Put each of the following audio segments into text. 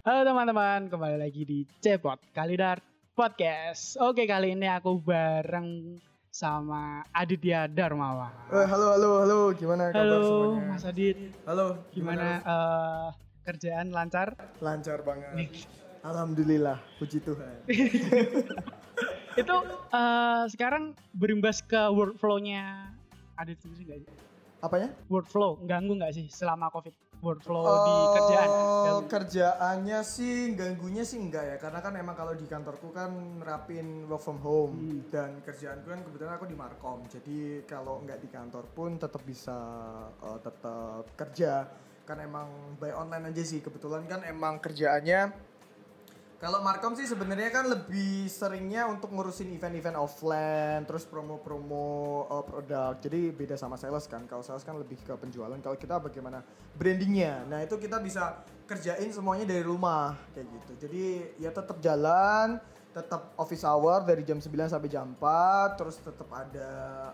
Halo teman-teman, kembali lagi di Cepot Kalidar Podcast. Oke, kali ini aku bareng sama Aditya Darmawan. Eh, halo, halo, halo. Gimana kabar Halo, semuanya? Mas Adit. Halo, Gimana eh, kerjaan lancar? Lancar banget. Alhamdulillah, puji Tuhan. Itu eh, sekarang berimbas ke workflow-nya Adit sendiri nggak sih? Apanya? Workflow, ganggu nggak sih selama COVID? Workflow di kerjaan? Oh, Ganggu. kerjaannya sih ganggunya sih enggak ya karena kan emang kalau di kantorku kan nerapin work from home Hmm. dan kerjaanku kan kebetulan aku di Markom jadi kalau nggak di kantor pun tetap bisa eh, tetap kerja kan emang by online aja sih kebetulan kan emang kerjaannya kalau Markom sih sebenarnya kan lebih seringnya untuk ngurusin event-event offline, terus promo-promo uh, produk. Jadi beda sama sales kan. Kalau sales kan lebih ke penjualan. Kalau kita bagaimana brandingnya. Nah itu kita bisa kerjain semuanya dari rumah kayak gitu. Jadi ya tetap jalan, tetap office hour dari jam 9 sampai jam 4, terus tetap ada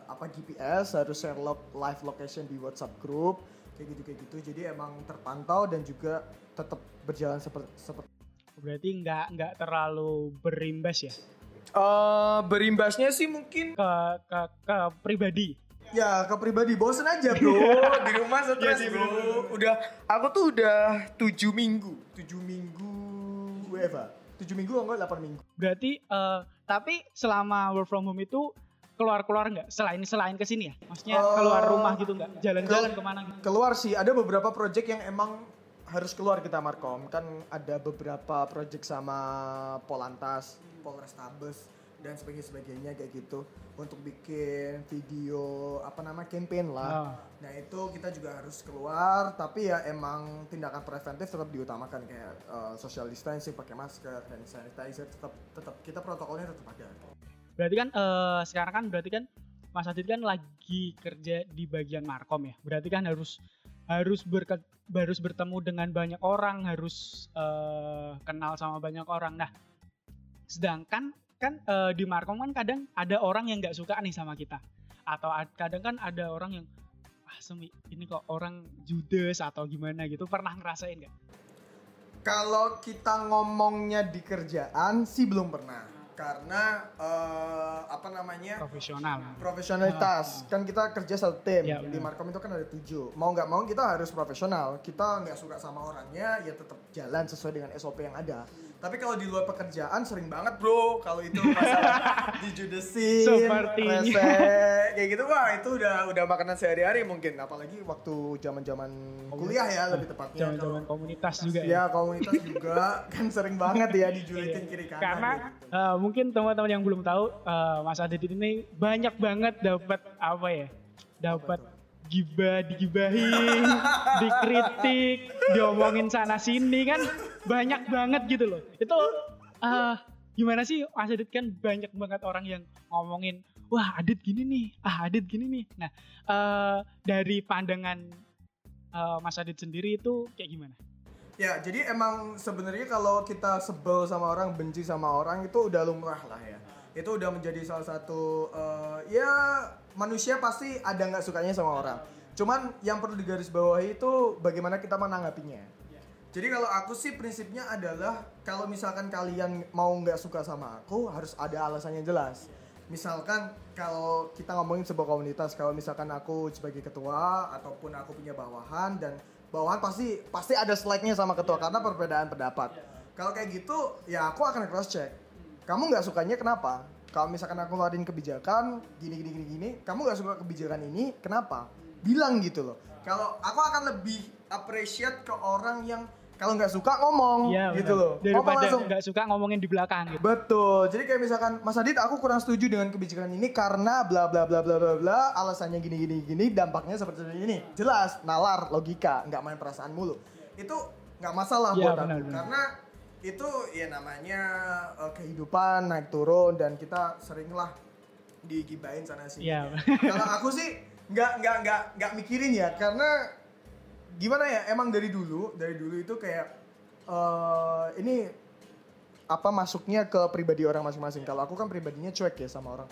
apa GPS harus share log- live location di WhatsApp group kayak gitu kayak gitu. Jadi emang terpantau dan juga tetap berjalan seperti seperti Berarti nggak nggak terlalu berimbas ya? Eh berimbasnya sih mungkin ke ke ke pribadi. ya ke pribadi. Bosen aja bro. Di rumah stres Iya sih, bro. udah aku tuh udah tujuh minggu. Tujuh minggu WFA tujuh minggu enggak? Delapan minggu. Berarti eh, tapi selama work from home itu keluar-keluar nggak? Selain selain ke sini ya? Maksudnya Eh, keluar rumah gitu nggak? Jalan-jalan Kel- ke mana gitu? keluar sih. Ada beberapa project yang emang harus keluar kita Markom kan ada beberapa project sama Polantas Polrestabes dan sebagainya sebagainya kayak gitu untuk bikin video apa nama campaign lah Ah. Nah itu kita juga harus keluar, tapi ya emang tindakan preventif tetap diutamakan kayak uh, social distancing, pakai masker, hand sanitizer, tetap tetap kita protokolnya tetap ada. Berarti kan eh, sekarang kan berarti kan Mas Adit kan lagi kerja di bagian markom ya. Berarti kan harus harus berke, harus bertemu dengan banyak orang, harus eh, kenal sama banyak orang. Nah, sedangkan kan eh, di markom kan kadang ada orang yang nggak suka nih sama kita, atau ad- kadang kan ada orang yang ah semi ini kok orang judes atau gimana gitu pernah ngerasain nggak? Kalau kita ngomongnya di kerjaan sih belum pernah, karena uh, apa namanya? Profesional. profesionalitas. Kan kita kerja satu tim. Ya, di. Markom itu kan ada tujuh. Mau nggak mau kita harus profesional. Kita nggak suka sama orangnya ya tetap jalan sesuai dengan SOP yang ada tapi kalau di luar pekerjaan sering banget bro kalau itu masalah dijudesin Sepertinya. rese, kayak gitu wah itu udah udah makanan sehari-hari mungkin apalagi waktu zaman zaman kuliah ya lebih tepatnya Zaman-zaman komunitas juga ya. ya komunitas juga kan sering banget ya dijulitin Iya. kiri kanan Karena gitu. eh, mungkin teman-teman yang belum tahu eh, Mas Adit ini banyak banget dapat apa ya? Dapat gibah, digibahin, dikritik, diomongin sana sini kan banyak banget gitu loh. Itu eh gimana sih Mas Adit kan banyak banget orang yang ngomongin wah Adit gini nih, ah Adit gini nih. Nah, eh dari pandangan eh, Mas Adit sendiri itu kayak gimana? Ya, jadi emang sebenarnya kalau kita sebel sama orang, benci sama orang itu udah lumrah lah ya. Itu udah menjadi salah satu eh, ya manusia pasti ada nggak sukanya sama orang. Cuman yang perlu digarisbawahi itu bagaimana kita menanggapinya. Jadi kalau aku sih prinsipnya adalah kalau misalkan kalian mau nggak suka sama aku harus ada alasannya jelas. Misalkan kalau kita ngomongin sebuah komunitas, kalau misalkan aku sebagai ketua ataupun aku punya bawahan dan bawahan pasti pasti ada slide-nya sama ketua karena perbedaan pendapat. Kalau kayak gitu ya aku akan cross check. Kamu nggak sukanya kenapa? Kalau misalkan aku ngeluarin kebijakan gini gini gini gini, kamu nggak suka kebijakan ini, kenapa? Bilang gitu loh. Kalau aku akan lebih appreciate ke orang yang kalau nggak suka ngomong Iya, gitu loh. Daripada langsung. nggak suka ngomongin di belakang gitu. Betul. Jadi kayak misalkan Mas Adit aku kurang setuju dengan kebijakan ini karena bla bla bla bla bla bla alasannya gini gini gini dampaknya seperti ini. Jelas, nalar, logika, nggak main perasaan mulu. Itu nggak masalah Iya, buat aku karena itu ya namanya eh, kehidupan naik turun dan kita seringlah digibain sana sini. Iya. Kalau aku sih nggak nggak nggak nggak mikirin ya karena gimana ya emang dari dulu dari dulu itu kayak eh ini apa masuknya ke pribadi orang masing-masing. Kalau aku kan pribadinya cuek ya sama orang.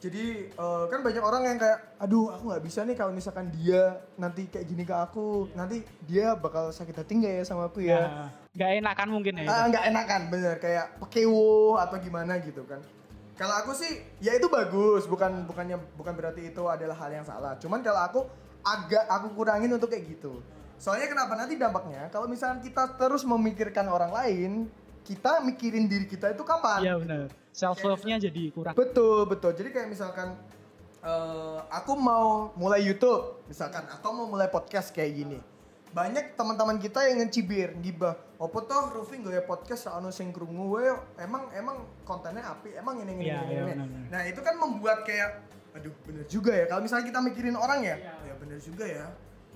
jadi eh, kan banyak orang yang kayak aduh aku nggak bisa nih kalau misalkan dia nanti kayak gini ke aku nanti dia bakal sakit hati nggak ya sama aku ya Nah, nggak enakan mungkin ya. Ah, nggak enakan bener kayak pekewo atau gimana gitu kan kalau aku sih ya itu bagus bukan bukannya bukan berarti itu adalah hal yang salah cuman kalau aku agak aku kurangin untuk kayak gitu soalnya kenapa nanti dampaknya kalau misalkan kita terus memikirkan orang lain kita mikirin diri kita itu kapan Iya benar. Self love-nya jadi kurang. Betul, betul. Jadi kayak misalkan eh, aku mau mulai YouTube misalkan atau mau mulai podcast kayak gini. Banyak teman-teman kita yang ngecibir, gibah. Opo toh Rufi gak ya podcast anu sing krungu we, emang emang kontennya api, emang ini ini Iya, ini. iya, ini. Nah, itu kan membuat kayak aduh bener juga ya kalau misalnya kita mikirin orang ya ya bener juga ya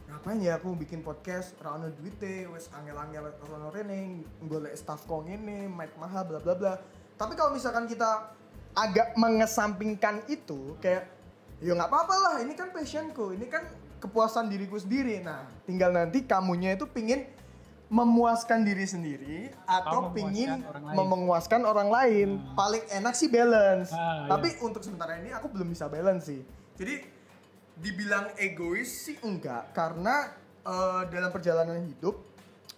ngapain ya aku bikin podcast rano duit wes angel-angel rono rene golek staff kong ini mic mahal bla bla bla tapi kalau misalkan kita agak mengesampingkan itu kayak ya nggak apa-apa lah ini kan passionku ini kan kepuasan diriku sendiri. Nah tinggal nanti kamunya itu pingin memuaskan diri sendiri atau memuaskan pingin orang memuaskan orang lain. Paling enak sih balance. Ah, tapi untuk sementara ini aku belum bisa balance sih. Jadi dibilang egois sih enggak. Karena eh, dalam perjalanan hidup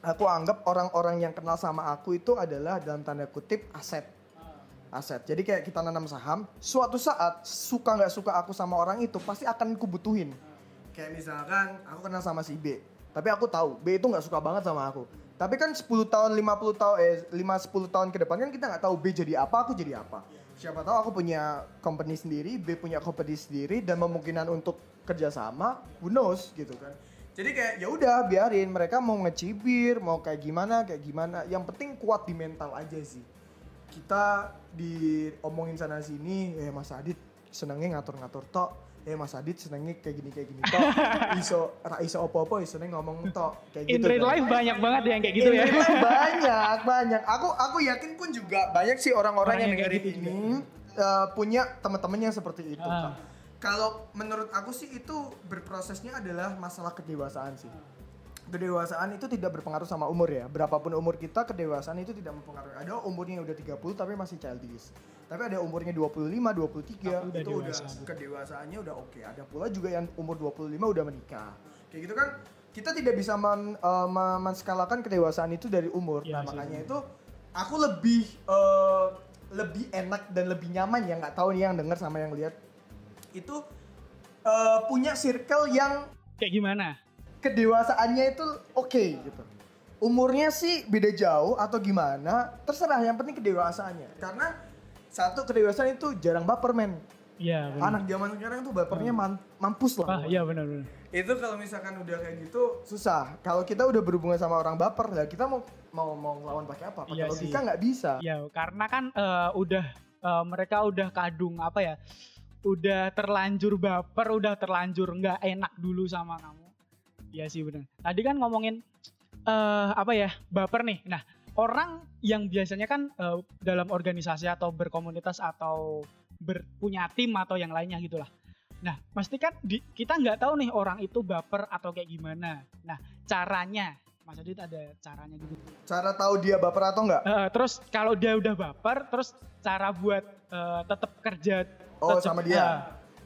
aku anggap orang-orang yang kenal sama aku itu adalah dalam tanda kutip aset. Aset. Jadi kayak kita nanam saham suatu saat suka nggak suka aku sama orang itu pasti akan kubutuhin kayak misalkan aku kenal sama si B. Tapi aku tahu B itu nggak suka banget sama aku. Tapi kan 10 tahun 50 tahun eh 5 10 tahun ke depan kan kita nggak tahu B jadi apa aku jadi apa. Siapa tahu aku punya company sendiri B punya company sendiri dan memungkinkan untuk kerjasama who knows gitu kan. Jadi kayak ya udah biarin. Mereka mau ngecibir mau kayak gimana kayak gimana. Yang penting kuat di mental aja sih. Kita diomongin sana sini eh Mas Adit senengnya ngatur-ngatur tok eh Mas Adit senengnya kayak gini kayak gini. Tok iso ra iso opo-opo iso seneng ngomong tok kayak In gitu real kan. life banyak banget yang kayak gitu In ya. real life banyak banyak. Aku aku yakin pun juga banyak sih orang-orang Orang yang yang kayak dengerin gitu ini eh, punya teman-teman yang seperti itu Ah. kalau menurut aku sih itu berprosesnya adalah masalah kedewasaan sih. Kedewasaan itu tidak berpengaruh sama umur ya. Berapapun umur kita kedewasaan itu tidak mempengaruhi. Ada umurnya udah 30 tapi masih childish tapi ada umurnya 25, 23 Tapi udah itu udah dewasa. kedewasaannya udah oke ada pula juga yang umur 25 udah menikah kayak gitu kan kita tidak bisa men, me- menskalakan kedewasaan itu dari umur Iya nah sih, makanya itu aku lebih eh, lebih enak dan lebih nyaman ya nggak tahu nih yang denger sama yang lihat itu eh, punya circle yang Kayak gimana? kedewasaannya itu oke gitu. Umurnya sih beda jauh atau gimana, terserah yang penting kedewasaannya. Karena satu kedewasaan itu jarang baper men. Iya. Anak zaman sekarang tuh bapernya man- mampus Ah lah. iya benar benar. Itu kalau misalkan udah kayak gitu susah. Kalau kita udah berhubungan sama orang baper, ya kita mau mau mau ngelawan pakai apa? Pakai Iya logika nggak bisa. Ya karena kan eh, udah eh, mereka udah kadung apa ya? Udah terlanjur baper, udah terlanjur nggak enak dulu sama kamu. Iya sih benar. Tadi kan ngomongin eh apa ya? Baper nih. Nah, orang yang biasanya kan eh, dalam organisasi atau berkomunitas atau berpunya tim atau yang lainnya gitulah. Nah, pasti kan di- kita nggak tahu nih orang itu baper atau kayak gimana. Nah, caranya, Mas Adit ada caranya gitu. Cara tahu dia baper atau nggak? Eh, terus kalau dia udah baper, terus cara buat eh, tetap kerja Oh, tetap- sama dia. eh,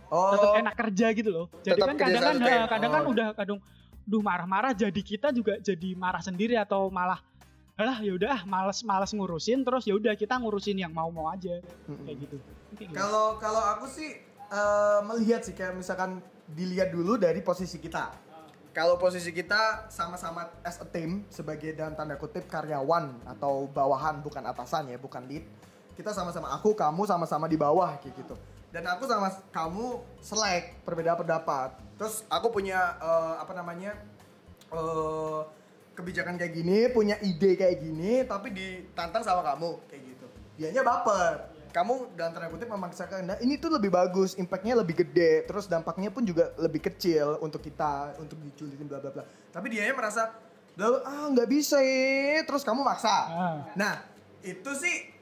Oh, tetap enak kerja gitu loh. Jadi kan kadang kan kadang kan Oh. udah kadang duh marah-marah jadi kita juga jadi marah sendiri atau malah alah ya udah ah, males males ngurusin terus ya udah kita ngurusin yang mau-mau aja Mm-mm. kayak gitu. Kayak gitu. Kalau kalau aku sih eh, melihat sih kayak misalkan dilihat dulu dari posisi kita. Kalau posisi kita sama-sama as a team sebagai dalam tanda kutip karyawan atau bawahan bukan atasan ya, bukan lead. Kita sama-sama aku, kamu sama-sama di bawah kayak gitu. Dan aku sama kamu selek perbedaan pendapat. Terus aku punya eh, apa namanya? eh kebijakan kayak gini, punya ide kayak gini, tapi ditantang sama kamu kayak gitu. Dianya baper. Kamu dalam tanda kutip memaksakan, nah ini tuh lebih bagus, impactnya lebih gede, terus dampaknya pun juga lebih kecil untuk kita, untuk dijulitin bla bla bla. Tapi dianya merasa, "Lah, ah nggak bisa ya, terus kamu maksa. Ah. Nah, itu sih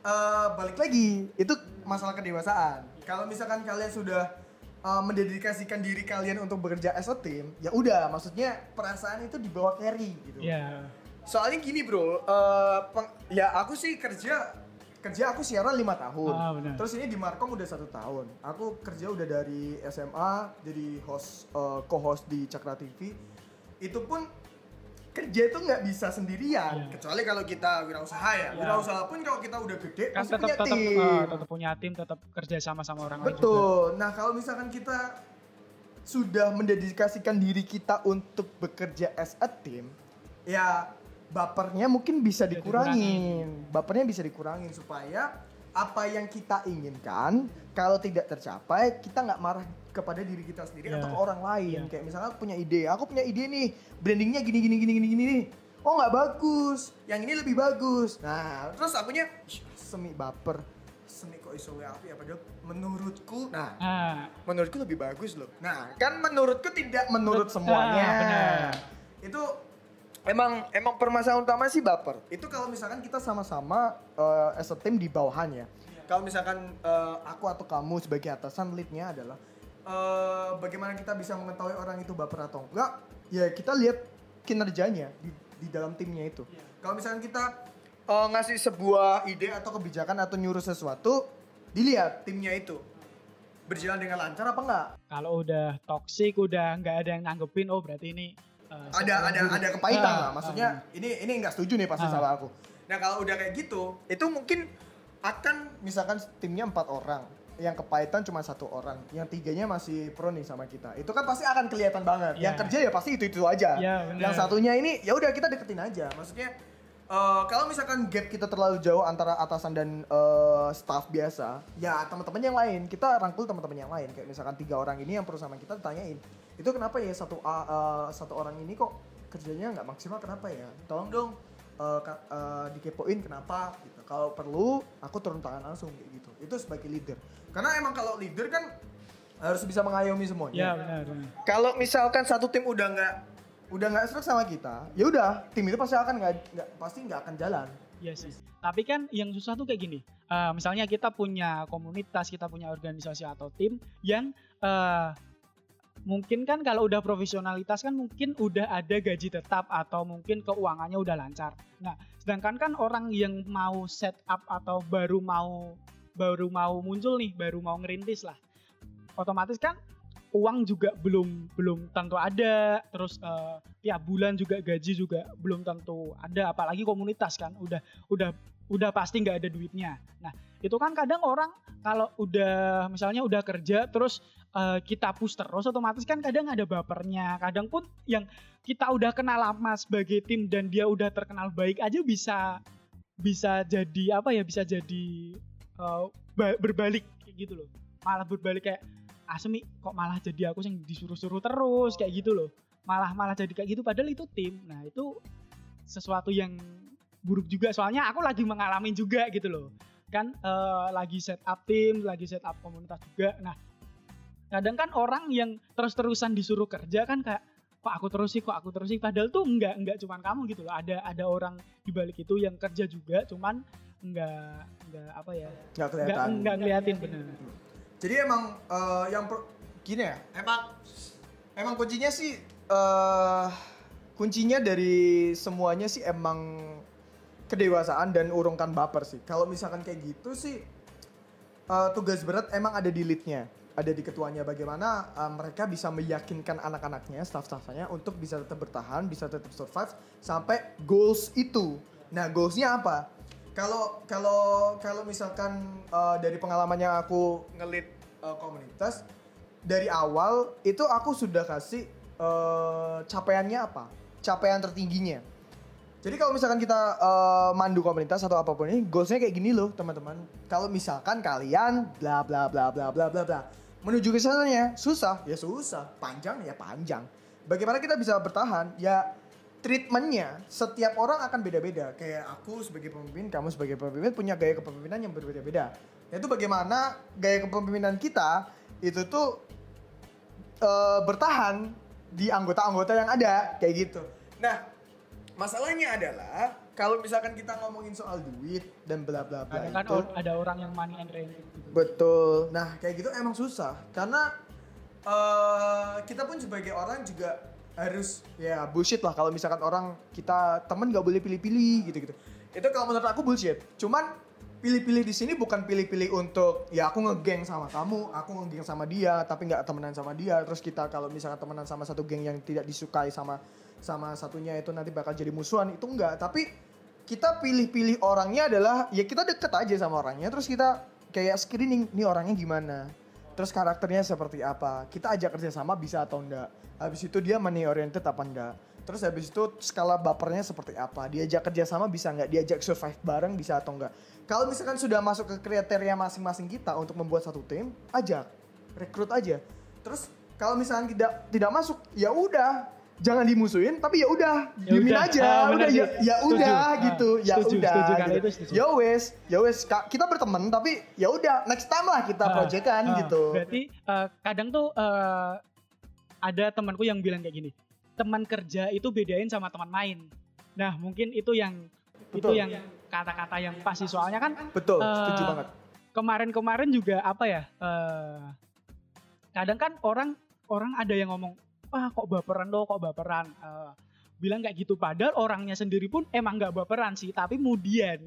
eh, balik lagi, itu masalah kedewasaan. Kalau misalkan kalian sudah eh, mendedikasikan diri kalian untuk bekerja as a team, ya udah, maksudnya perasaan itu dibawa carry gitu. Ya. Soalnya gini bro, eh, peng- ya aku sih kerja kerja aku siaran lima tahun. Ah, benar. Terus ini di Markom udah satu tahun. Aku kerja udah dari SMA jadi host eh, co-host di Cakra TV. Itu pun kerja itu nggak bisa sendirian. Iya. Kecuali kalau kita wirausaha ya. Iya. Wirausaha pun kalau kita udah gede kan tetap punya tetap tim. eh, tetap punya tim tetap kerja sama sama orang lain juga. Betul. Nah, kalau misalkan kita sudah mendedikasikan diri kita untuk bekerja as a team, ya bapernya mungkin bisa Bisa dikurangin. Bapernya bisa dikurangin supaya apa yang kita inginkan kalau tidak tercapai kita nggak marah kepada diri kita sendiri Iya. atau ke orang lain. Iya. Kayak misalnya aku punya ide, aku punya ide nih, brandingnya gini gini gini gini gini nih. Oh nggak bagus, yang ini lebih bagus. Nah, terus akunya "Ih, semi baper. Semi kok iso ya padahal menurutku nah Ah, menurutku lebih bagus loh. Nah, kan menurutku tidak menurut Bet- semuanya. Ah, benar. Itu emang emang permasalahan utama sih baper. Itu kalau misalkan kita sama-sama eh, as a team di bawahan ya. Kalau misalkan eh, aku atau kamu sebagai atasan leadnya adalah eh, bagaimana kita bisa mengetahui orang itu baper atau enggak? Ya kita lihat kinerjanya di, di dalam timnya itu. Kalau misalkan kita eh, ngasih sebuah ide atau kebijakan atau nyuruh sesuatu, dilihat timnya itu berjalan dengan lancar apa enggak? kalau udah toxic udah nggak ada yang nanggepin oh berarti ini eh, ada ada ada kepahitan Ah, lah maksudnya ini ini nggak setuju nih pasti Ah. sama aku nah kalau udah kayak gitu itu mungkin akan misalkan timnya empat orang yang kepahitan cuma satu orang. Yang tiganya masih pro nih sama kita. Itu kan pasti akan kelihatan banget. Yang Ya. kerja ya pasti itu itu aja. Ya, bener. yang satunya ini ya udah kita deketin aja. Maksudnya eh, kalau misalkan gap kita terlalu jauh antara atasan dan eh, staff biasa ya teman-teman yang lain. Kita rangkul teman-teman yang lain. Kayak misalkan tiga orang ini yang perlu sama kita tanyain itu kenapa ya satu eh, satu orang ini kok kerjanya nggak maksimal? Kenapa ya? Tolong dong eh, ka- eh, dikepoin kenapa gitu. Kalau perlu aku turun tangan langsung kayak gitu. Itu sebagai leader. Karena emang kalau leader kan harus bisa mengayomi semuanya. Ya benar kalau misalkan satu tim udah nggak udah nggak serak sama kita ya udah tim itu pasti akan nggak nggak- pasti nggak akan jalan. Iya sih. Tapi kan yang susah tuh kayak gini. Eh, misalnya kita punya komunitas, kita punya organisasi atau tim yang eh, mungkin kan kalau udah profesionalitas kan mungkin udah ada gaji tetap atau mungkin keuangannya udah lancar. Nah, sedangkan kan orang yang mau set up atau baru mau baru mau muncul nih, baru mau ngerintis lah. Otomatis kan uang juga belum belum tentu ada, terus eh, tiap bulan juga gaji juga belum tentu ada, apalagi komunitas kan udah udah udah pasti nggak ada duitnya. Nah itu kan kadang orang kalau udah misalnya udah kerja terus eh, kita push terus otomatis kan kadang ada bapernya. Kadang pun yang kita udah kenal lama sebagai tim dan dia udah terkenal baik aja bisa bisa jadi apa ya bisa jadi ba- berbalik kayak gitu loh. Malah berbalik kayak Asmi kok malah jadi aku yang disuruh-suruh terus kayak gitu loh. Malah malah jadi kayak gitu padahal itu tim. Nah itu sesuatu yang buruk juga soalnya aku lagi mengalami juga gitu loh kan eh, lagi set up tim lagi set up komunitas juga. Nah kadang kan orang yang terus-terusan disuruh kerja kan kayak kok aku terus sih kok aku terus sih? Padahal tuh enggak enggak cuman kamu gitu loh. Ada ada orang di balik itu yang kerja juga cuman enggak enggak apa ya nggak enggak kelihatan. enggak ngeliatin bener. Jadi emang eh, yang per- gini ya emang emang kuncinya sih eh kuncinya dari semuanya sih emang kedewasaan dan urungkan baper sih. Kalau misalkan kayak gitu sih eh, tugas berat emang ada di leadnya. Ada di ketuanya. Bagaimana eh, mereka bisa meyakinkan anak-anaknya staff-staffnya untuk bisa tetap bertahan bisa tetap survive sampai goals itu. Nah goalsnya apa? Kalau kalau kalau misalkan eh, dari pengalaman yang aku ngelit eh, komunitas dari awal itu aku sudah kasih eh, capaiannya apa? Capaian tertingginya jadi kalau misalkan kita eh, mandu komunitas atau apa pun ini, goalsnya kayak gini loh teman-teman. Kalau misalkan kalian bla bla bla bla bla bla bla menuju ke sananya susah, ya susah. Panjang ya panjang. Bagaimana kita bisa bertahan? Ya treatmentnya setiap orang akan beda-beda. Kayak aku sebagai pemimpin, kamu sebagai pemimpin punya gaya kepemimpinan yang berbeda-beda. Yaitu bagaimana gaya kepemimpinan kita itu tuh eh, bertahan di anggota-anggota yang ada kayak gitu. Nah, masalahnya adalah kalau misalkan kita ngomongin soal duit dan bla bla bla kadang kan itu ada orang yang money oriented gitu betul. Nah, kayak gitu emang susah karena eh kita pun sebagai orang juga harus ya bullshit lah kalau misalkan orang kita temen nggak boleh pilih-pilih gitu-gitu. Itu kalau menurut aku bullshit. Cuman pilih-pilih di sini bukan pilih-pilih untuk ya aku ngegeng sama kamu, aku ngegeng sama dia, tapi nggak temenan sama dia. Terus kita kalau misalnya temenan sama satu geng yang tidak disukai sama sama satunya itu nanti bakal jadi musuhan itu enggak. Tapi kita pilih-pilih orangnya adalah ya kita deket aja sama orangnya. Terus kita kayak screening nih orangnya gimana. Terus karakternya seperti apa. Kita ajak kerja sama bisa atau enggak. Habis itu dia money oriented apa enggak. Terus habis itu skala bapernya seperti apa. Diajak kerja sama bisa enggak. Diajak survive bareng bisa atau enggak. Kalau misalkan sudah masuk ke kriteria masing-masing kita untuk membuat satu tim, ajak, rekrut aja. Terus kalau misalkan tidak tidak masuk, ya udah, jangan dimusuhin, tapi ya udah, Ya diemin udah. aja, Ah, benar udah sih. ya, ya udah Ah, gitu, ya udah. gitu. itu. Ya wes, ya wes, kita berteman, tapi ya udah, next time lah kita Ah, proyekan ah, gitu. Berarti eh, kadang tuh eh, ada temanku yang bilang kayak gini, teman kerja itu bedain sama teman main. Nah mungkin itu yang itu Betul. yang kata-kata yang pasti soalnya kan Betul, Eh, setuju banget. kemarin-kemarin juga apa ya? eh, kadang kan orang orang ada yang ngomong, wah kok baperan lo, kok baperan. Eh, bilang kayak gitu. Padahal orangnya sendiri pun emang nggak baperan sih tapi kemudian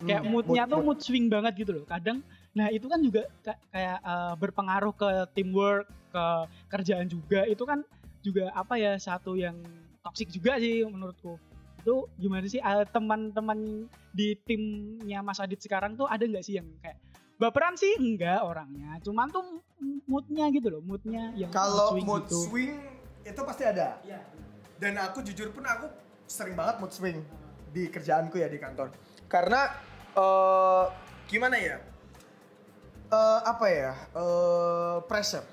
kayak Hmm, moodnya mood- tuh mood. mood swing banget gitu loh. Kadang nah itu kan juga ka- kayak eh, berpengaruh ke teamwork ke kerjaan juga. Itu kan juga apa ya satu yang toksik juga sih menurutku. Itu gimana sih eh, teman-teman di timnya Mas Adit sekarang tuh ada nggak sih yang kayak baperan sih? Enggak orangnya. Cuman tuh moodnya gitu loh moodnya yang Kalau swing mood gitu. swing itu pasti ada. Dan aku jujur pun aku sering banget mood swing di kerjaanku ya di kantor. Karena eh gimana ya? Eh apa ya? Eh pressure.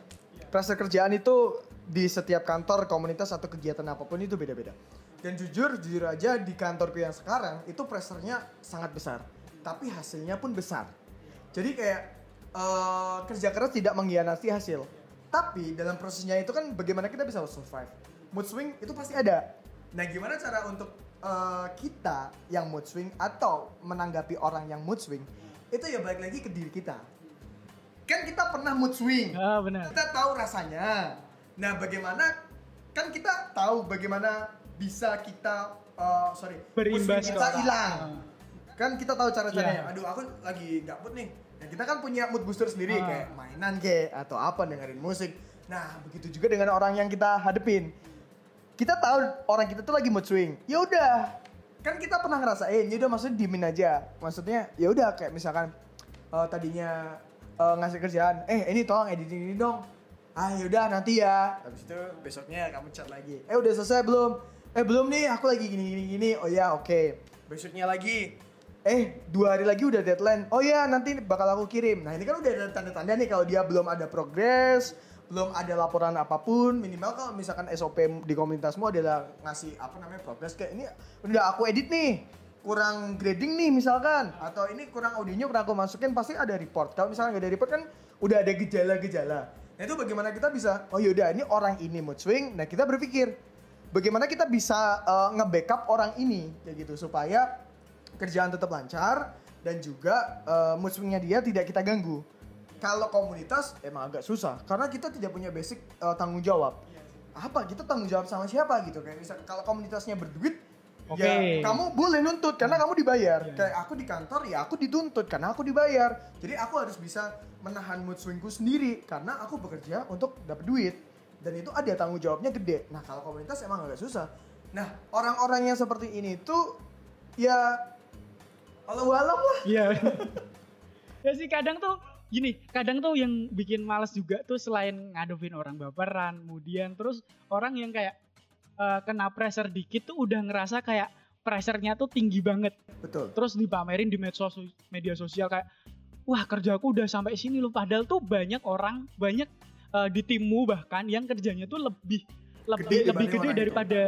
Pressure kerjaan itu di setiap kantor, komunitas atau kegiatan apa pun itu beda-beda. Dan jujur, jujur aja di kantorku yang sekarang itu pressure-nya sangat besar. Tapi hasilnya pun besar. Jadi kayak eh, kerja keras tidak mengkhianati hasil. Tapi dalam prosesnya itu kan bagaimana kita bisa survive. Mood swing itu pasti ada. Nah gimana cara untuk eh, kita yang mood swing atau menanggapi orang yang mood swing itu ya balik lagi ke diri kita. Kan kita pernah mood swing ah benar kita tahu rasanya. Nah, bagaimana kan kita tahu bagaimana bisa kita uh, sorry Berimbas kita hilang. Ah. Kan kita tahu cara caranya. Iya. Aduh, aku lagi mood nih. Nah, kita kan punya mood booster sendiri Ah. kayak mainan kayak atau apa dengerin musik. Nah, begitu juga dengan orang yang kita hadepin. Kita tahu orang kita tuh lagi mood swing. Ya udah, kan kita pernah ngerasain. Ya udah maksudnya diemin aja. Maksudnya ya udah kayak misalkan eh, tadinya eh, ngasih kerjaan, eh ini tolong editing ini dong. Ah yaudah nanti ya. Habis itu besoknya kamu chat lagi. Eh udah selesai belum? Eh belum nih, aku lagi gini gini gini. Oh ya oke. Besoknya lagi. Eh dua hari lagi udah deadline. Oh ya nanti bakal aku kirim. Nah ini kan udah ada tanda-tanda nih kalau dia belum ada progres, belum ada laporan apa pun. Minimal kalau misalkan SOP di komunitasmu adalah ngasih apa namanya progres kayak ini udah aku edit nih kurang grading nih misalkan atau ini kurang audionya kurang aku masukin pasti ada report kalau misalkan nggak ada report kan udah ada gejala-gejala nah itu bagaimana kita bisa oh yaudah ini orang ini mood swing nah kita berpikir bagaimana kita bisa eh, nge-backup orang ini kayak gitu supaya kerjaan tetap lancar dan juga eh, mood swingnya dia tidak kita ganggu. Kalau komunitas emang agak susah karena kita tidak punya basic eh, tanggung jawab. Apa? Kita tanggung jawab sama siapa gitu? Kayak misal kalau komunitasnya berduit Oke. ya kamu boleh nuntut karena kamu dibayar. Iya. kayak aku di kantor ya aku dituntut karena aku dibayar. Jadi aku harus bisa menahan mood swingku sendiri karena aku bekerja untuk dapat duit. Dan itu ada tanggung jawabnya gede. Nah kalau komunitas emang agak susah. Nah orang-orang yang seperti ini tuh ya Allah alam lah Iya. ya sih kadang tuh gini, kadang tuh yang bikin males juga tuh selain ngadepin orang baperan, kemudian terus orang yang kayak eh, kena pressure dikit tuh udah ngerasa kayak pressure-nya tuh tinggi banget. betul Terus dipamerin di medsos media sosial kayak wah kerjaku udah sampai sini loh padahal tuh banyak orang, banyak eh, di timmu bahkan yang kerjanya tuh lebih lebih Gede lebih gede orang itu. daripada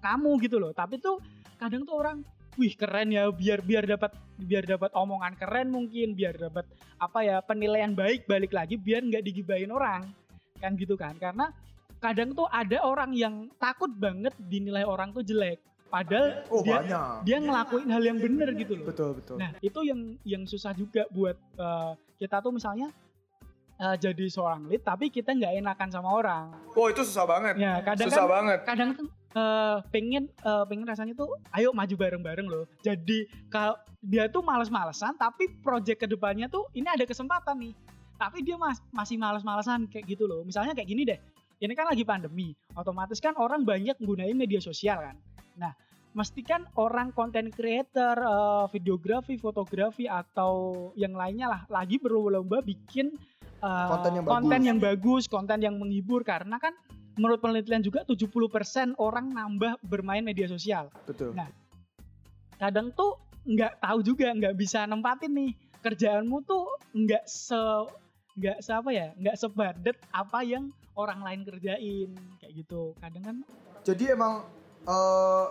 kamu gitu loh. Tapi tuh kadang tuh orang wih keren ya. Biar biar dapat biar dapat omongan keren mungkin. Biar dapat apa ya penilaian baik balik lagi. Biar nggak digibahin orang. Kan gitu kan. Karena kadang tuh ada orang yang takut banget dinilai orang tuh jelek. Padahal oh dia banyak. dia ngelakuin hal yang bener gitu loh. Betul betul. Nah itu yang yang susah juga buat eh, kita tuh misalnya eh, jadi seorang lead tapi kita nggak enakan sama orang. oh itu susah banget. Ya kadang susah kan banget. kadang eh pengen eh, pengen rasanya tuh ayo maju bareng-bareng loh. Jadi kalau dia tuh males-malesan tapi project ke depannya tuh ini ada kesempatan nih. Tapi dia mas, masih males-malesan kayak gitu loh. Misalnya kayak gini deh. Ini kan lagi pandemi. Otomatis kan orang banyak gunain media sosial kan. Nah, mesti kan orang konten creator, eh, videografi, fotografi atau yang lainnya lah lagi berlomba-lomba bikin eh, Konten yang bagus. konten yang bagus, konten yang menghibur karena kan menurut penelitian juga 70% orang nambah bermain media sosial. Betul. Nah, Kadang tuh nggak tahu juga, nggak bisa nempatin nih kerjaanmu tuh nggak se nggak se apa ya, nggak sebadet apa yang orang lain kerjain kayak gitu. Kadang kan Jadi emang eh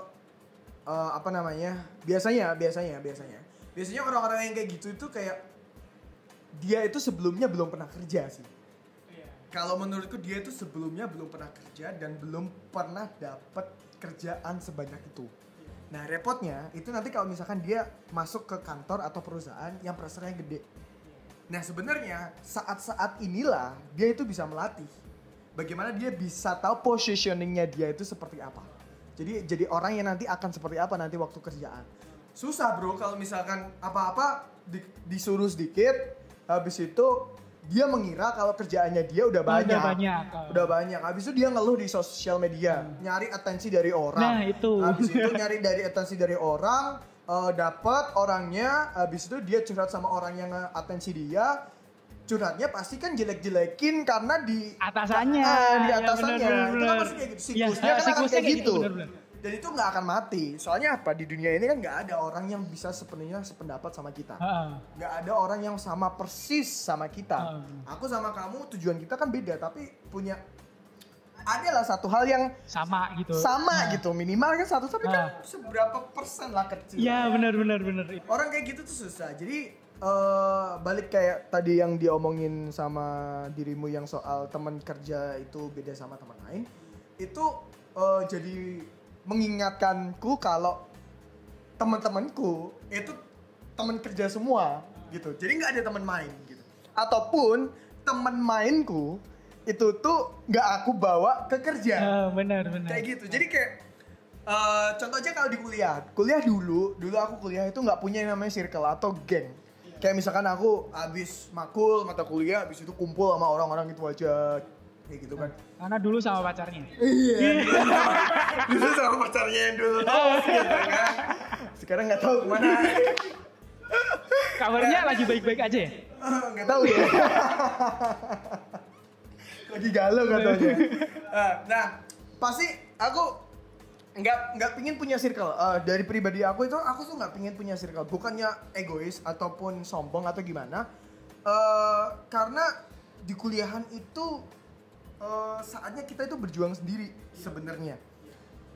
eh, apa namanya? Biasanya, biasanya, biasanya. Biasanya orang-orang yang kayak gitu itu kayak dia itu sebelumnya belum pernah kerja sih. Kalau menurutku dia itu sebelumnya belum pernah kerja dan belum pernah dapat kerjaan sebanyak itu. Nah repotnya itu nanti kalau misalkan dia masuk ke kantor atau perusahaan yang pressure-nya gede. Nah sebenarnya saat-saat inilah dia itu bisa melatih bagaimana dia bisa tahu positioningnya dia itu seperti apa. Jadi jadi orang yang nanti akan seperti apa nanti waktu kerjaan. Susah bro kalau misalkan apa-apa di- disuruh sedikit, habis itu dia mengira kalau kerjaannya dia udah banyak. udah banyak. Udah banyak. Habis itu dia ngeluh di sosial media, nyari atensi dari orang. Nah, itu. Habis itu nyari dari atensi dari orang, eh, dapat orangnya, habis itu dia curhat sama orang yang atensi dia. Curhatnya pasti kan jelek-jelekin karena di Atasannya. Ah, di Ya, atasannya. bener, bener, Itu kan pasti kayak gitu. Ya, Siklusnya kan siklusnya kayak kayak gitu. gitu, bener, bener. Dan itu nggak akan mati. Soalnya apa? Di dunia ini kan nggak ada orang yang bisa sepenuhnya sependapat sama kita. Nggak ada orang yang sama persis sama kita. Aku sama kamu tujuan kita kan beda, tapi punya adalah satu hal yang sama gitu. sama Nah. gitu minimal kan satu tapi kan seberapa persen lah kecil Ya benar benar benar itu. orang kayak gitu tuh susah jadi eh, balik kayak tadi yang diomongin sama dirimu yang soal teman kerja itu beda sama teman lain itu eh, jadi mengingatkanku kalau teman-temanku itu teman kerja semua gitu. Jadi nggak ada teman main gitu. Ataupun teman mainku itu tuh nggak aku bawa ke kerja. Ah, benar benar. kayak gitu. Jadi kayak eh, contoh aja kalau di kuliah. Kuliah dulu dulu aku kuliah itu nggak punya yang namanya circle atau geng. Kayak misalkan aku habis makul mata kuliah habis itu kumpul sama orang-orang itu aja kayak gitu kan. Karena dulu sama pacarnya. iya. Dulu sama pacarnya yang dulu. Gitu kan? Sekarang nggak tahu ke mana. Kabarnya lagi baik-baik aja ya? nggak tahu ya. Lagi galau katanya. Ah, nah pasti aku nggak nggak pingin punya circle. Eh, dari pribadi aku itu aku tuh nggak pingin punya circle. Bukannya egois ataupun sombong atau gimana. Eh, karena di kuliahan itu eh, saatnya kita itu berjuang sendiri sebenarnya.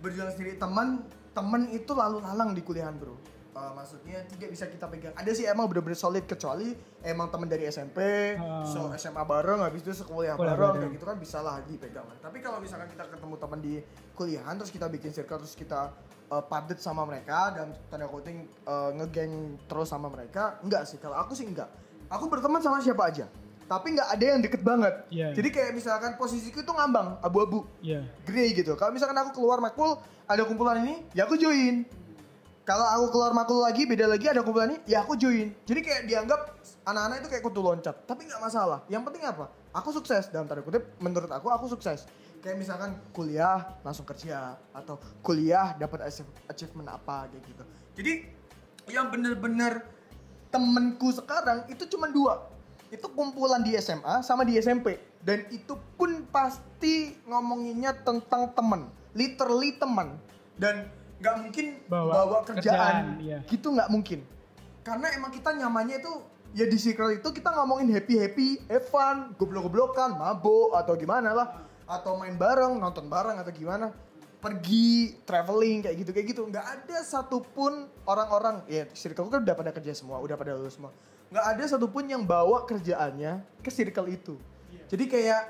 Berjuang sendiri teman teman itu lalu lalang di kuliahan bro. Eh, maksudnya tidak bisa kita pegang. Ada sih emang bener-bener solid kecuali emang teman dari SMP Ah. so SMA bareng habis itu sekuliah Kuliah bareng kayak gitu kan bisa lah dipegang tapi kalau misalkan kita ketemu teman di kuliahan terus kita bikin circle terus kita eh, padet sama mereka dan tanda kutip eh, ngegeng terus sama mereka enggak sih. Kalau aku sih enggak. Aku berteman sama siapa aja tapi nggak ada yang deket banget Iya. jadi kayak misalkan posisiku itu ngambang abu-abu Iya. grey gitu. Kalau misalkan aku keluar makul ada kumpulan ini, ya aku join. Kalau aku keluar makul lagi, beda lagi ada kumpulan ini, ya aku join. Jadi kayak dianggap anak-anak itu kayak kutu loncat. Tapi nggak masalah. Yang penting apa? Aku sukses dalam tanda kutip. Menurut aku, aku sukses. Kayak misalkan kuliah langsung kerja atau kuliah dapat achie- achievement apa kayak gitu. Jadi yang bener-bener temenku sekarang itu cuma dua. Itu kumpulan di SMA sama di SMP. Dan itu pun pasti ngomonginnya tentang temen. Literally temen. Dan nggak mungkin Bawa bawa, kerjaan. kerjaan, iya. Gitu nggak mungkin. Karena emang kita nyamannya itu ya di circle itu kita ngomongin happy happy, have fun, goblok goblokan, mabuk atau gimana lah, atau main bareng, nonton bareng atau gimana, pergi traveling kayak gitu kayak gitu. Nggak ada satupun orang-orang ya circle kan udah pada kerja semua, udah pada lulus semua. Nggak ada satupun yang bawa kerjaannya ke circle itu. Jadi kayak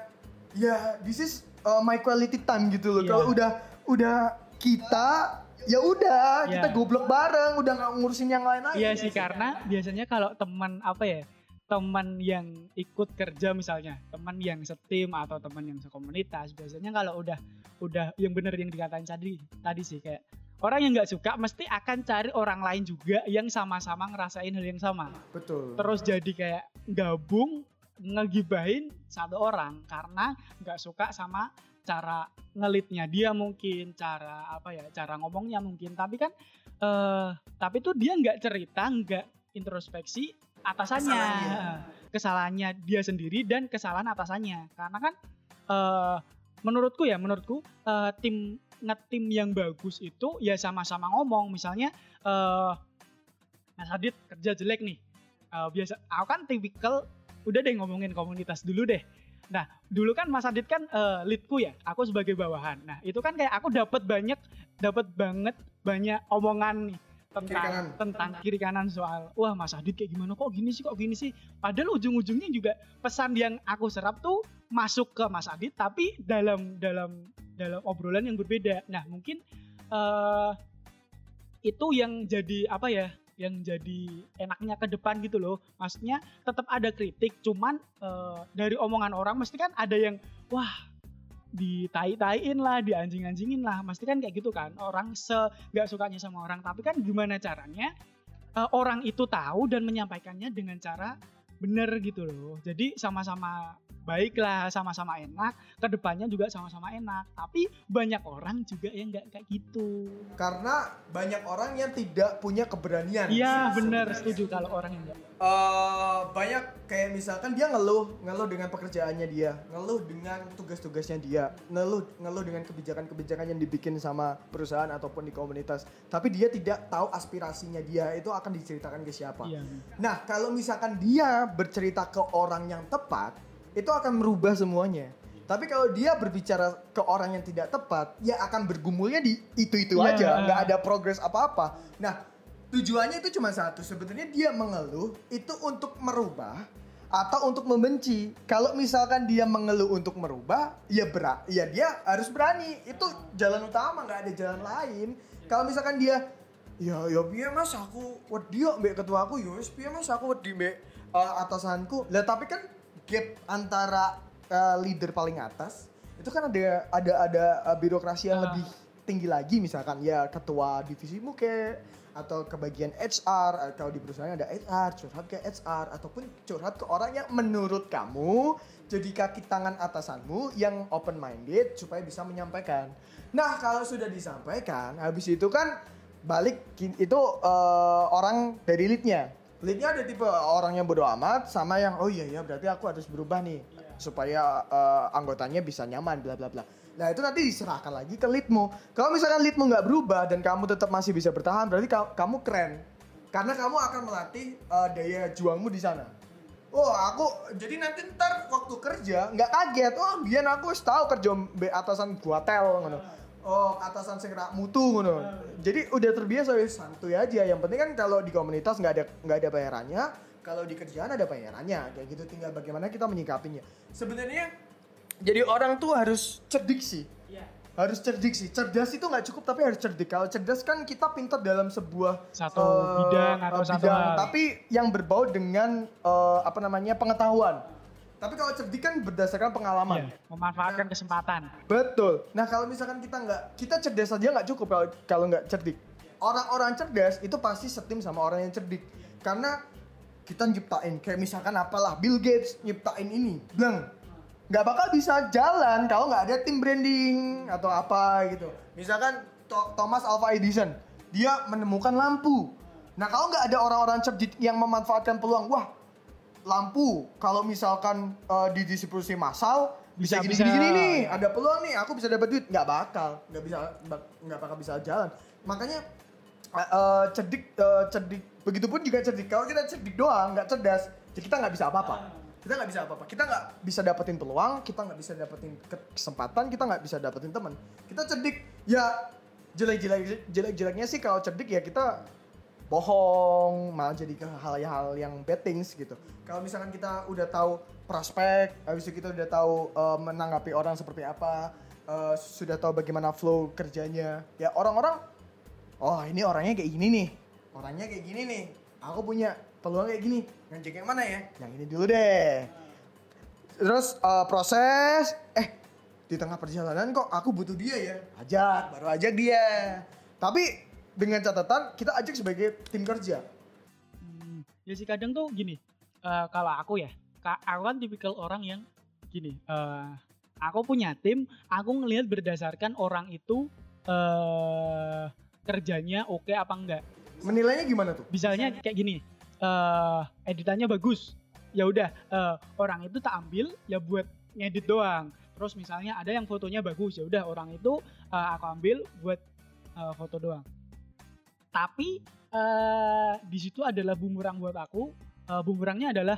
ya this is uh, my quality time gitu loh. Iya. Kalau udah udah kita ya udah kita Iya. goblok bareng, udah nggak ngurusin yang lain lagi. Iya sih karena biasanya kalau teman apa ya teman yang ikut kerja misalnya teman yang setim atau teman yang sekomunitas biasanya kalau udah udah yang bener yang dikatain tadi tadi sih kayak orang yang nggak suka mesti akan cari orang lain juga yang sama-sama ngerasain hal yang sama Betul. terus jadi kayak gabung ngegibahin satu orang karena nggak suka sama cara ngelitnya dia mungkin cara apa ya cara ngomongnya mungkin tapi kan eh tapi tuh dia nggak cerita nggak introspeksi atasannya Kesalahannya. kesalahannya dia sendiri dan kesalahan atasannya karena kan eh menurutku ya menurutku eh, tim ngetim yang bagus itu ya sama-sama ngomong. Misalnya eh Mas Adit kerja jelek nih. Eh, biasa aku kan tipikal udah deh ngomongin komunitas dulu deh. Nah dulu kan Mas Adit kan eh, leadku ya aku sebagai bawahan. Nah itu kan kayak aku dapat banyak dapat banget banyak omongan nih tentang Kiri kanan. tentang kiri kanan soal wah Mas Adit kayak gimana? Kok gini sih? Kok gini sih? Padahal ujung-ujungnya juga pesan yang aku serap tuh masuk ke Mas Adit tapi dalam dalam dalam obrolan yang berbeda. Nah mungkin eh itu yang jadi apa ya yang jadi enaknya ke depan gitu loh. Maksudnya tetap ada kritik cuman eh, dari omongan orang mesti kan ada yang wah ditai-taiin lah dianjing-anjingin lah. Mesti kan kayak gitu kan orang se nggak sukanya sama orang. Tapi kan gimana caranya eh, orang itu tahu dan menyampaikannya dengan cara bener gitu loh. Jadi sama-sama baik lah sama-sama enak. Ke depannya juga sama-sama enak. Tapi banyak orang juga yang nggak kayak gitu. Karena banyak orang yang tidak punya keberanian. iya bener. Setuju kalau orang yang nggak Eh, banyak kayak misalkan dia ngeluh, ngeluh dengan pekerjaannya dia, ngeluh dengan tugas-tugasnya dia, ngeluh ngeluh dengan kebijakan-kebijakan yang dibikin sama perusahaan ataupun di komunitas. Tapi dia tidak tahu aspirasinya dia itu akan diceritakan ke siapa. iya Nah, kalau misalkan dia bercerita ke orang yang tepat, itu akan merubah semuanya. Tapi kalau dia berbicara ke orang yang tidak tepat, ya akan bergumulnya di itu-itu Ya. aja, nggak ada progres apa-apa. Nah, tujuannya itu cuma satu. Sebenarnya dia mengeluh itu untuk merubah atau untuk membenci. Kalau misalkan dia mengeluh untuk merubah, ya berat, ya dia harus berani. Itu jalan utama, nggak ada jalan lain. Kalau misalkan dia ya ya piye mas aku wedi mbek ketua aku ya piye mas aku wedi mbek eh, atasanku lah tapi kan gap antara eh, leader paling atas itu kan ada ada ada eh, birokrasi yang Ah. lebih tinggi lagi misalkan ya ketua divisimu ke atau ke bagian HR kalau di perusahaan ada HR curhat ke HR ataupun curhat ke orang yang menurut kamu jadi kaki tangan atasanmu yang open minded supaya bisa menyampaikan. Nah kalau sudah disampaikan habis itu kan balik itu eh, orang dari leadnya. Leadnya ada tipe orang yang bodoh amat sama yang oh iya ya berarti aku harus berubah nih supaya eh, anggotanya bisa nyaman bla bla bla. Nah itu nanti diserahkan lagi ke leadmu. Kalau misalkan leadmu nggak berubah dan kamu tetap masih bisa bertahan berarti ka- kamu keren karena kamu akan melatih eh, daya juangmu di sana. Oh aku jadi nanti ntar waktu kerja nggak kaget. Oh biar aku tahu kerja atasan gua tel ngono. Oh atasan rak mutu ngono. Jadi udah terbiasa wis santuy aja. Yang penting kan kalau di komunitas nggak ada nggak ada bayarannya. Kalau di kerjaan ada bayarannya. Kayak gitu tinggal bagaimana kita menyikapinya. Sebenarnya jadi orang tuh harus cerdik sih. Harus cerdik sih. Cerdas itu nggak cukup tapi harus cerdik. Kalau cerdas kan kita pintar dalam sebuah Satu eh, bidang atau eh, satu bidang, hal. tapi yang berbau dengan eh, apa namanya pengetahuan. Tapi kalau cerdik kan berdasarkan pengalaman. Iya, memanfaatkan kesempatan Betul. Nah kalau misalkan kita nggak, kita cerdas saja nggak cukup kalau kalau nggak cerdik. Orang-orang cerdas itu pasti setim sama orang yang cerdik. Karena kita nyiptain kayak misalkan apalah Bill Gates nyiptain ini, blang nggak bakal bisa jalan kalau nggak ada tim branding atau apa gitu. Misalkan Tho- Thomas Alva Edison, dia menemukan lampu. Nah kalau nggak ada orang-orang cerdik yang memanfaatkan peluang, wah lampu kalau misalkan eh, didistribusi massal bisa gini bisa. gini gini nih ada peluang nih aku bisa dapat duit nggak bakal nggak bisa nggak bakal bisa jalan makanya eh, eh, cerdik eh, cerdik begitupun juga cerdik kalau kita cerdik doang nggak cerdas ya kita nggak bisa apa-apa kita nggak bisa apa-apa. Kita nggak bisa dapetin peluang kita nggak bisa dapetin ke- kesempatan kita nggak bisa dapetin teman. Kita cerdik ya jelek-jelek jelek-jeleknya sih kalau cerdik ya kita bohong malah jadi ke hal-hal yang bad things gitu. Kalau misalkan kita udah tahu prospek habis itu kita udah tahu eh, menanggapi orang seperti apa eh, sudah tahu bagaimana flow kerjanya ya orang-orang oh ini orangnya kayak gini nih orangnya kayak gini nih aku punya peluang kayak gini. Ngajak yang mana ya? Yang ini dulu deh. Terus eh, proses eh di tengah perjalanan kok aku butuh dia ya? Ajak. Baru ajak dia. Tapi dengan catatan kita ajak sebagai tim kerja. Hmm, ya sih kadang tuh gini, eh, kalau aku ya, ka- aku kan tipikal orang yang gini, eh, aku punya tim, aku ngelihat berdasarkan orang itu eh kerjanya oke apa enggak. menilainya gimana tuh? Misalnya kayak gini, eh editannya bagus, ya udah eh, orang itu tak ambil ya buat ngedit doang. Terus misalnya ada yang fotonya bagus, ya udah orang itu eh, aku ambil buat eh, foto doang. Tapi eh di situ adalah bumerang buat aku. Eh, bumerangnya adalah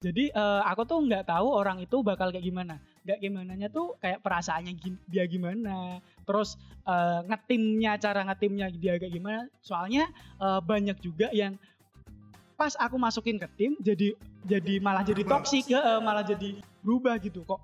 jadi eh, aku tuh nggak tahu orang itu bakal kayak gimana. Nggak gimananya tuh kayak perasaannya dia gimana. Terus eh, ngetimnya cara ngetimnya dia kayak gimana. Soalnya eh, banyak juga yang pas aku masukin ke tim jadi jadi malah jadi toksik ya eh, malah jadi berubah gitu kok.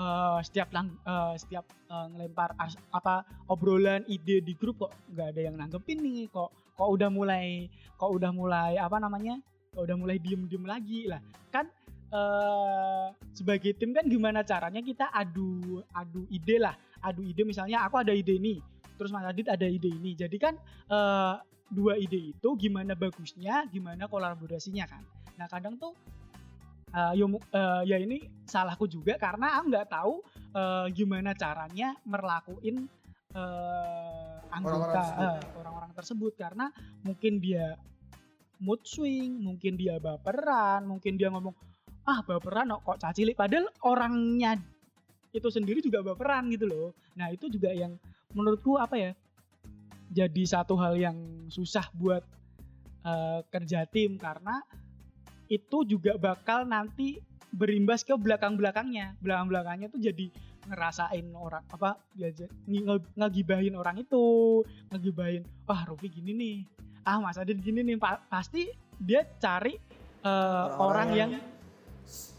Eh, setiap lang, eh, setiap eh, ngelempar as- apa obrolan ide di grup kok nggak ada yang nanggepin nih kok. Kok udah mulai kok udah mulai apa namanya kok udah mulai diem diem lagi lah. Kan eh sebagai tim kan gimana caranya kita adu adu ide lah. Adu ide misalnya aku ada ide ini. Terus Mas Adit ada ide ini. Jadi kan eh dua ide itu gimana bagusnya gimana kolaborasinya kan. Nah kadang tuh ya, mu- eh, ya ini salahku juga karena aku nggak tahu eh, gimana caranya merlakuin eh, anggota Orang-orang tersebut. orang-orang tersebut. Karena mungkin dia mood swing mungkin dia baperan mungkin dia ngomong ah baperan kok cacilik padahal orangnya itu sendiri juga baperan gitu loh. Nah itu juga yang menurutku apa ya jadi satu hal yang susah buat eh, kerja tim karena itu juga bakal nanti berimbas ke belakang-belakangnya. Belakang-belakangnya tuh jadi ngerasain orang apa ya ngegibahin orang itu, ngegibahin, wah Rofi gini nih. Ah Mas Adit gini nih, Pa- pasti dia cari eh, Orang-orang orang yang, yang-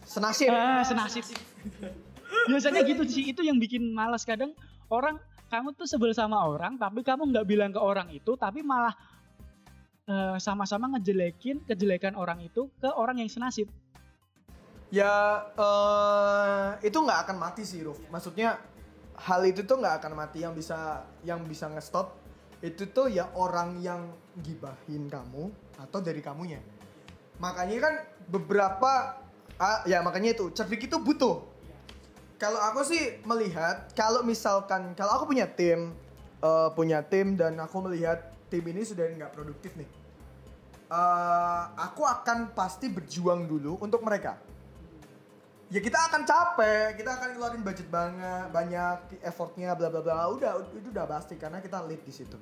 senasib ah, senasib. Biasanya gitu sih, itu yang bikin malas kadang orang kamu tuh sebel sama orang tapi kamu nggak bilang ke orang itu tapi malah eh, sama-sama ngejelekin kejelekan orang itu ke orang yang senasib. ya eh, itu nggak akan mati sih Ruf. Maksudnya hal itu tuh nggak akan mati. Yang bisa yang bisa ngestop itu tuh ya orang yang gibahin kamu atau dari kamunya. Makanya kan beberapa ah, ya makanya itu cerdik itu butuh kalau aku sih melihat kalau misalkan kalau aku punya tim eh, punya tim dan aku melihat tim ini sudah nggak produktif nih eh, aku akan pasti berjuang dulu untuk mereka ya kita akan capek, kita akan ngeluarin budget banget, banyak effortnya, bla bla bla. Udah, itu udah pasti karena kita lead di situ.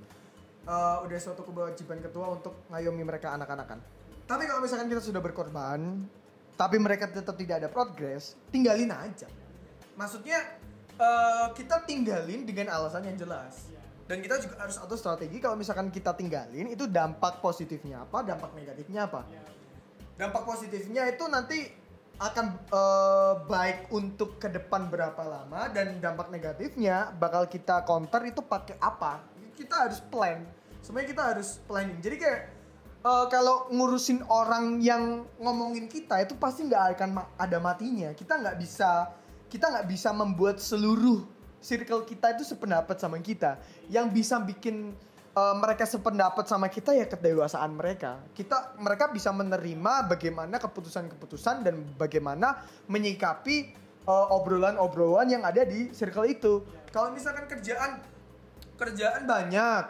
Eh, udah suatu kewajiban ketua untuk ngayomi mereka anak-anakan. Tapi kalau misalkan kita sudah berkorban, tapi mereka tetap tidak ada progres, tinggalin aja. Maksudnya eh, kita tinggalin dengan alasan yang jelas. Dan kita juga harus atur strategi kalau misalkan kita tinggalin itu dampak positifnya apa, dampak negatifnya apa. Dampak positifnya itu nanti akan eh, baik untuk ke depan berapa lama dan dampak negatifnya bakal kita counter itu pakai apa. Kita harus plan. Sebenarnya kita harus planning. Jadi kayak eh, kalau ngurusin orang yang ngomongin kita itu pasti nggak akan ma- ada matinya. Kita nggak bisa kita nggak bisa membuat seluruh circle kita itu sependapat sama kita yang bisa bikin eh, mereka sependapat sama kita ya kedewasaan mereka. Kita mereka bisa menerima bagaimana keputusan-keputusan dan bagaimana menyikapi eh, obrolan-obrolan yang ada di circle itu. Kalau misalkan kerjaan kerjaan banyak,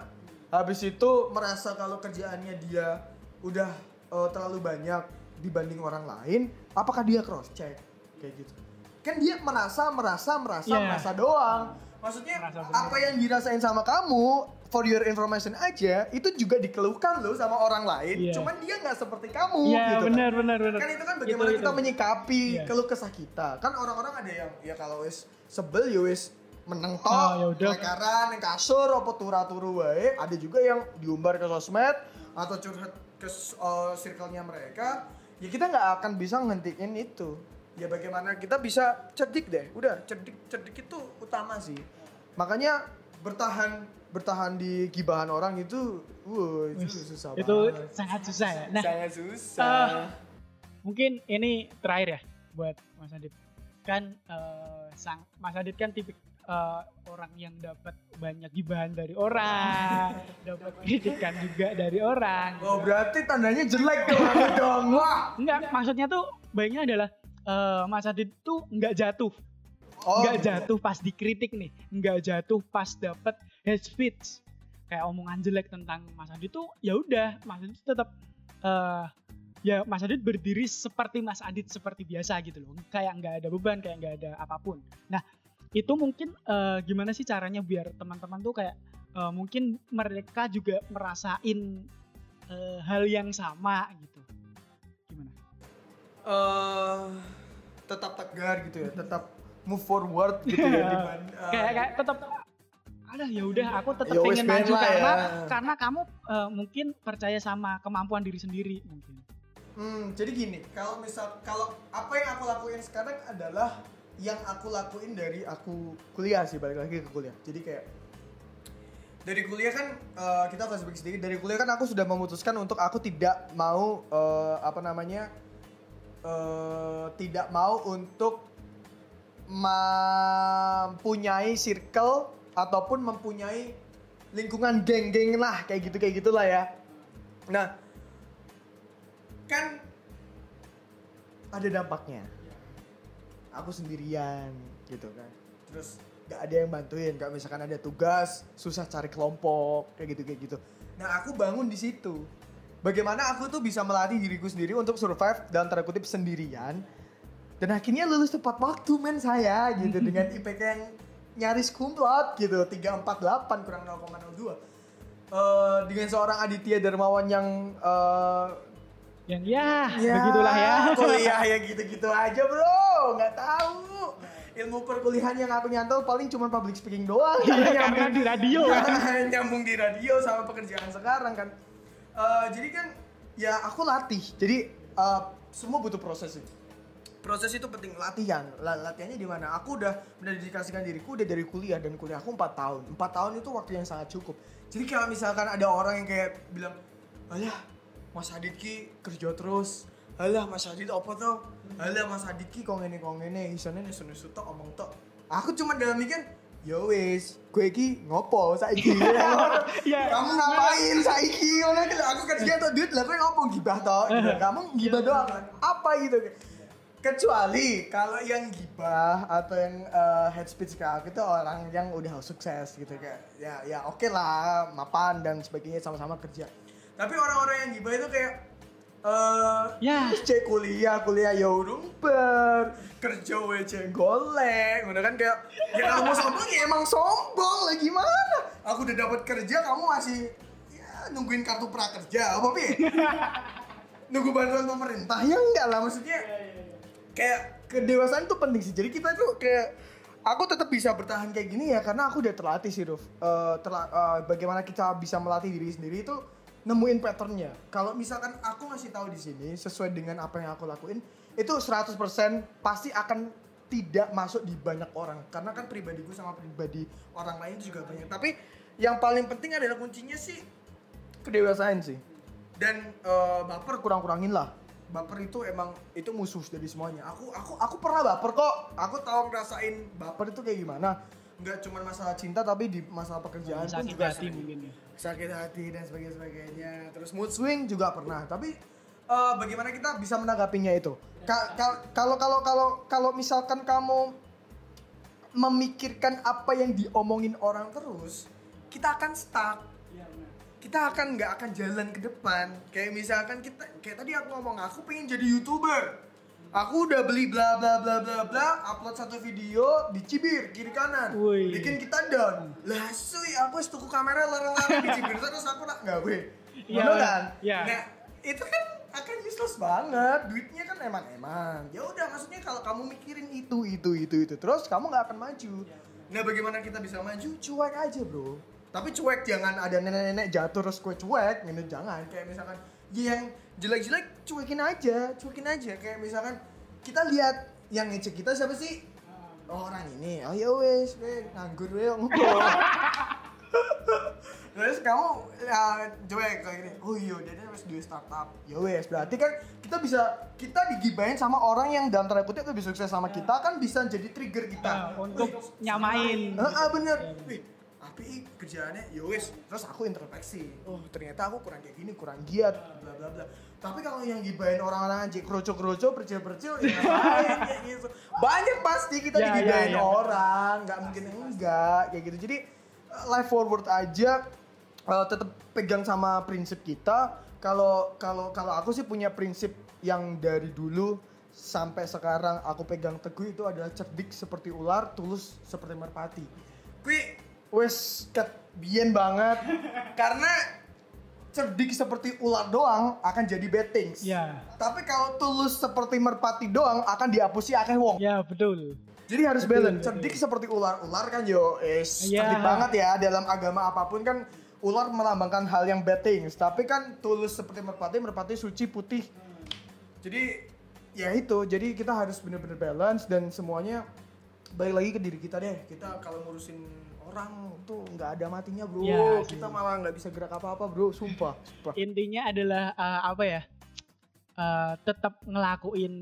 habis itu merasa kalau kerjaannya dia udah eh, terlalu banyak dibanding orang lain, apakah dia cross check kayak gitu? Kan dia merasa merasa merasa Iya. merasa doang. Maksudnya Merasa bener. apa yang dirasain sama kamu for your information aja itu juga dikeluhkan loh sama orang lain. Iya. Cuman dia nggak seperti kamu Iya gitu kan. benar benar benar. Kan itu kan bagaimana Itu, kita itu. menyikapi Iya. keluh kesah kita. Kan orang-orang ada yang ya kalau wis sebel ya wis meneng tok, Ah, lekaran, yang kasur, apa turu wae. Ada juga yang diumbar ke sosmed atau curhat ke uh, circle-nya mereka. Ya kita nggak akan bisa ngentiin itu. Ya bagaimana kita bisa cerdik deh. Udah cerdik cerdik itu utama sih. Makanya bertahan bertahan di gibahan orang itu, wow itu susah itu banget. sangat susah ya. Nah, Sangat susah. eh, mungkin ini terakhir ya buat Mas Adit. Kan eh, sang Mas Adit kan tipik eh, orang yang dapat banyak gibahan dari orang, dapat kritikan juga dari orang. oh berarti tandanya jelek dong dong. Wah. Enggak, maksudnya tuh baiknya adalah eh, Mas Adit tuh nggak jatuh, Oh, nggak jatuh pas dikritik nih, nggak jatuh pas dapat hate speech. Kayak omongan jelek tentang Mas Adit tuh ya udah Mas Adit tetap eh ya Mas Adit berdiri seperti Mas Adit seperti biasa gitu loh, kayak nggak ada beban, kayak nggak ada apa pun. Nah itu mungkin eh, gimana sih caranya biar teman-teman tuh kayak eh, mungkin mereka juga merasain eh, hal yang sama gitu? Eh tetap tegar gitu ya, tetap move forward gitu ya. diban- eh, kayak kayak tetap ada ya udah aku tetap Ya pengen maju karena ya. karena kamu eh, mungkin percaya sama kemampuan diri sendiri mungkin Hmm, jadi gini, kalau misal kalau apa yang aku lakuin sekarang adalah yang aku lakuin dari aku kuliah sih balik lagi ke kuliah. Jadi kayak dari kuliah kan eh, kita flashback sedikit dari kuliah kan aku sudah memutuskan untuk aku tidak mau eh, apa namanya eh, tidak mau untuk mempunyai circle ataupun mempunyai lingkungan geng-geng lah kayak gitu kayak gitulah ya. Nah, kan ada dampaknya. Aku sendirian gitu kan. Terus gak ada yang bantuin, gak misalkan ada tugas, susah cari kelompok kayak gitu kayak gitu. Nah aku bangun di situ. Bagaimana aku tuh bisa melatih diriku sendiri untuk survive dalam tanda kutip sendirian? Dan akhirnya lulus tepat waktu men saya gitu. Dengan IPK yang nyaris kumlot gitu. 348 kurang 0,02 Eh, dengan seorang Aditya Darmawan yang eh, yang ya, begitulah ya. kuliah ya gitu-gitu aja bro. Nggak tahu. Ilmu perkuliahan yang aku nyantol paling cuma public speaking doang. Iya, Nyambung- di radio kan. nyambung di radio sama pekerjaan sekarang kan Eh, jadi kan ya aku latih. Jadi eh, semua butuh proses sih. Proses itu penting latihan. La- latihannya di mana? Aku udah mendedikasikan diriku udah dari kuliah dan kuliah aku 4 tahun. 4 tahun itu waktu yang sangat cukup. Jadi kalau misalkan ada orang yang kayak bilang alah Mas Adit ki kerja terus. Alah Mas Adit apa tuh alah Mas Adit ki kok ngene. Kok nesu-nesu tok omong tok. Aku cuma dalam mikir ya wis gue ki ngopo saiki? Ya. kamu ngapain saiki? Ngono iki aku kerja tuh duit lah kowe ngopo gibah gitu. kamu gibah doang apa gitu? Kecuali kalau yang gibah atau yang eh, head speech ke aku itu orang yang udah sukses gitu kayak ya ya oke lah mapan dan sebagainya sama-sama kerja. Tapi orang-orang yang gibah itu kayak eh Ya. cek kuliah kuliah ya urung ber kerja WC golek. Udah kan kayak ya kamu sombong ya emang sombong. Lah gimana? Aku udah dapat kerja kamu masih ya nungguin kartu prakerja apa pi? Nunggu bantuan pemerintah. Ya enggak lah maksudnya kayak kedewasaan itu penting sih. Jadi kita tuh kayak aku tetap bisa bertahan kayak gini ya karena aku udah terlatih sih Ruf. Eh, terla- eh, bagaimana kita bisa melatih diri sendiri itu nemuin patternnya. Kalau misalkan aku ngasih tahu di sini sesuai dengan apa yang aku lakuin itu 100% pasti akan tidak masuk di banyak orang. Karena kan pribadiku sama pribadi orang lain juga banyak. Tapi yang paling penting adalah kuncinya sih kedewasaan sih. Dan eh, baper kurang-kurangin lah. Baper itu emang itu musuh dari semuanya. Aku aku aku pernah baper kok. Aku tahu ngerasain baper itu kayak gimana nggak cuma masalah cinta tapi di masalah pekerjaan pun sakit juga hati sering. mungkin ya. Sakit hati dan sebagainya sebagainya. Terus mood swing juga pernah. Tapi eh, bagaimana kita bisa menanggapinya itu? Ka- ka- kalau kalau kalau kalau misalkan kamu memikirkan apa yang diomongin orang terus kita akan stuck. Kita akan nggak akan jalan ke depan. Kayak misalkan kita kayak tadi aku ngomong aku pengen jadi youtuber aku udah beli bla bla bla bla bla upload satu video dicibir kiri kanan. Wih. bikin kita down. Lah suy aku wis tuku kamera larang-larang dicibir terus aku nak nggak gue Iya, Ngono kan? iya. nah itu kan akan useless banget. Duitnya kan emang-emang ya udah maksudnya kalau kamu mikirin itu itu itu itu terus kamu nggak akan maju. Nah bagaimana kita bisa maju? Cuek aja bro. Tapi cuek jangan ada nenek-nenek jatuh terus gue cuek. Gitu jangan. Kayak misalkan ya yang jelek-jelek cuekin aja cuekin aja kayak misalkan kita lihat yang ngecek kita siapa sih oh, orang ini oh ya wes we nganggur we ngopo Terus kamu ya coba kayak gini, oh iya dia harus dua startup. Ya wes, berarti kan kita bisa kita digibain sama orang yang dalam tanda kutip lebih sukses sama kita kan bisa jadi trigger kita. Nah, untuk Wih, nyamain. Heeh, bener. Wih, tapi kerjaannya ya wes. Terus aku introspeksi. Oh, ternyata aku kurang kayak gini, kurang giat, bla bla bla. Tapi kalau yang gibain orang-orang aja kroco-kroco, percil-percil, ya kayak gitu. Banyak pasti kita Ya, ya, digibain ya. orang, nggak mungkin enggak kayak gitu. Jadi life forward aja uh, tetap pegang sama prinsip kita. Kalau kalau kalau aku sih punya prinsip yang dari dulu sampai sekarang aku pegang teguh itu adalah cerdik seperti ular, tulus seperti merpati. Kui wes ket bien banget karena cerdik seperti ular doang akan jadi bad things. Ya. Tapi kalau tulus seperti merpati doang akan dihapusi akeh wong. Ya, betul. Jadi harus Betul, balance. betul. Cerdik seperti ular. Ular kan yo es Iya. cerdik banget ya dalam agama apa pun kan ular melambangkan hal yang bad things. Tapi kan tulus seperti merpati, merpati suci putih. Jadi ya itu. Jadi kita harus bener-bener balance dan semuanya balik lagi ke diri kita deh. Kita kalau ngurusin orang tuh nggak ada matinya bro. Sih. kita malah nggak bisa gerak apa-apa bro. Sumpah. Sumpah. Intinya adalah eh, apa ya? Eh, tetap ngelakuin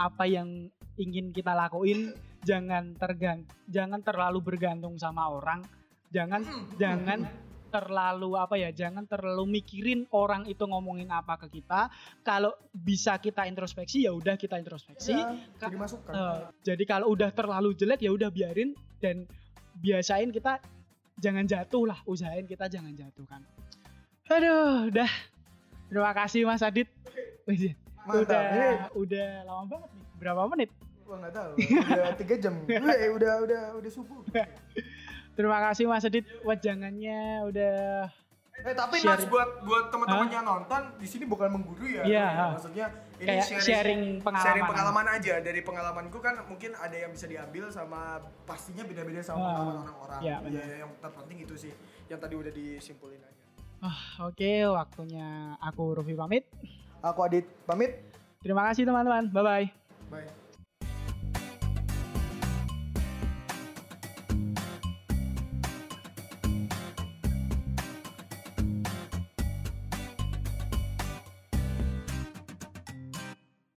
apa yang ingin kita lakuin, jangan tergan, jangan terlalu bergantung sama orang, jangan jangan terlalu apa ya, jangan terlalu mikirin orang itu ngomongin apa ke kita. Kalau bisa kita introspeksi ya udah kita introspeksi. Ya, jadi masukan. Eh, jadi kalau udah terlalu jelek ya udah biarin dan biasain kita jangan jatuh lah, usahain kita jangan jatuh kan. Aduh, udah. Terima kasih Mas Adit. Mantap. Udah, Ini udah lama banget nih. Berapa menit? Gua nggak tahu. Udah tiga jam. Udah, udah, udah, udah subuh. Terima kasih Mas Adit wajangannya udah Eh tapi Share. Mas buat buat teman-teman yang nonton di sini bukan mengguru ya. Iya. Ya, Maksudnya ini Kayak sharing pengalaman. Sharing pengalaman aja dari pengalamanku kan mungkin ada yang bisa diambil sama pastinya beda-beda sama Ah, pengalaman orang-orang. iya, Ya, benar. yang terpenting itu sih yang tadi udah disimpulin aja. Ah, oke, waktunya aku Rufi pamit. Aku Adit pamit. Terima kasih teman-teman. Bye bye. Bye.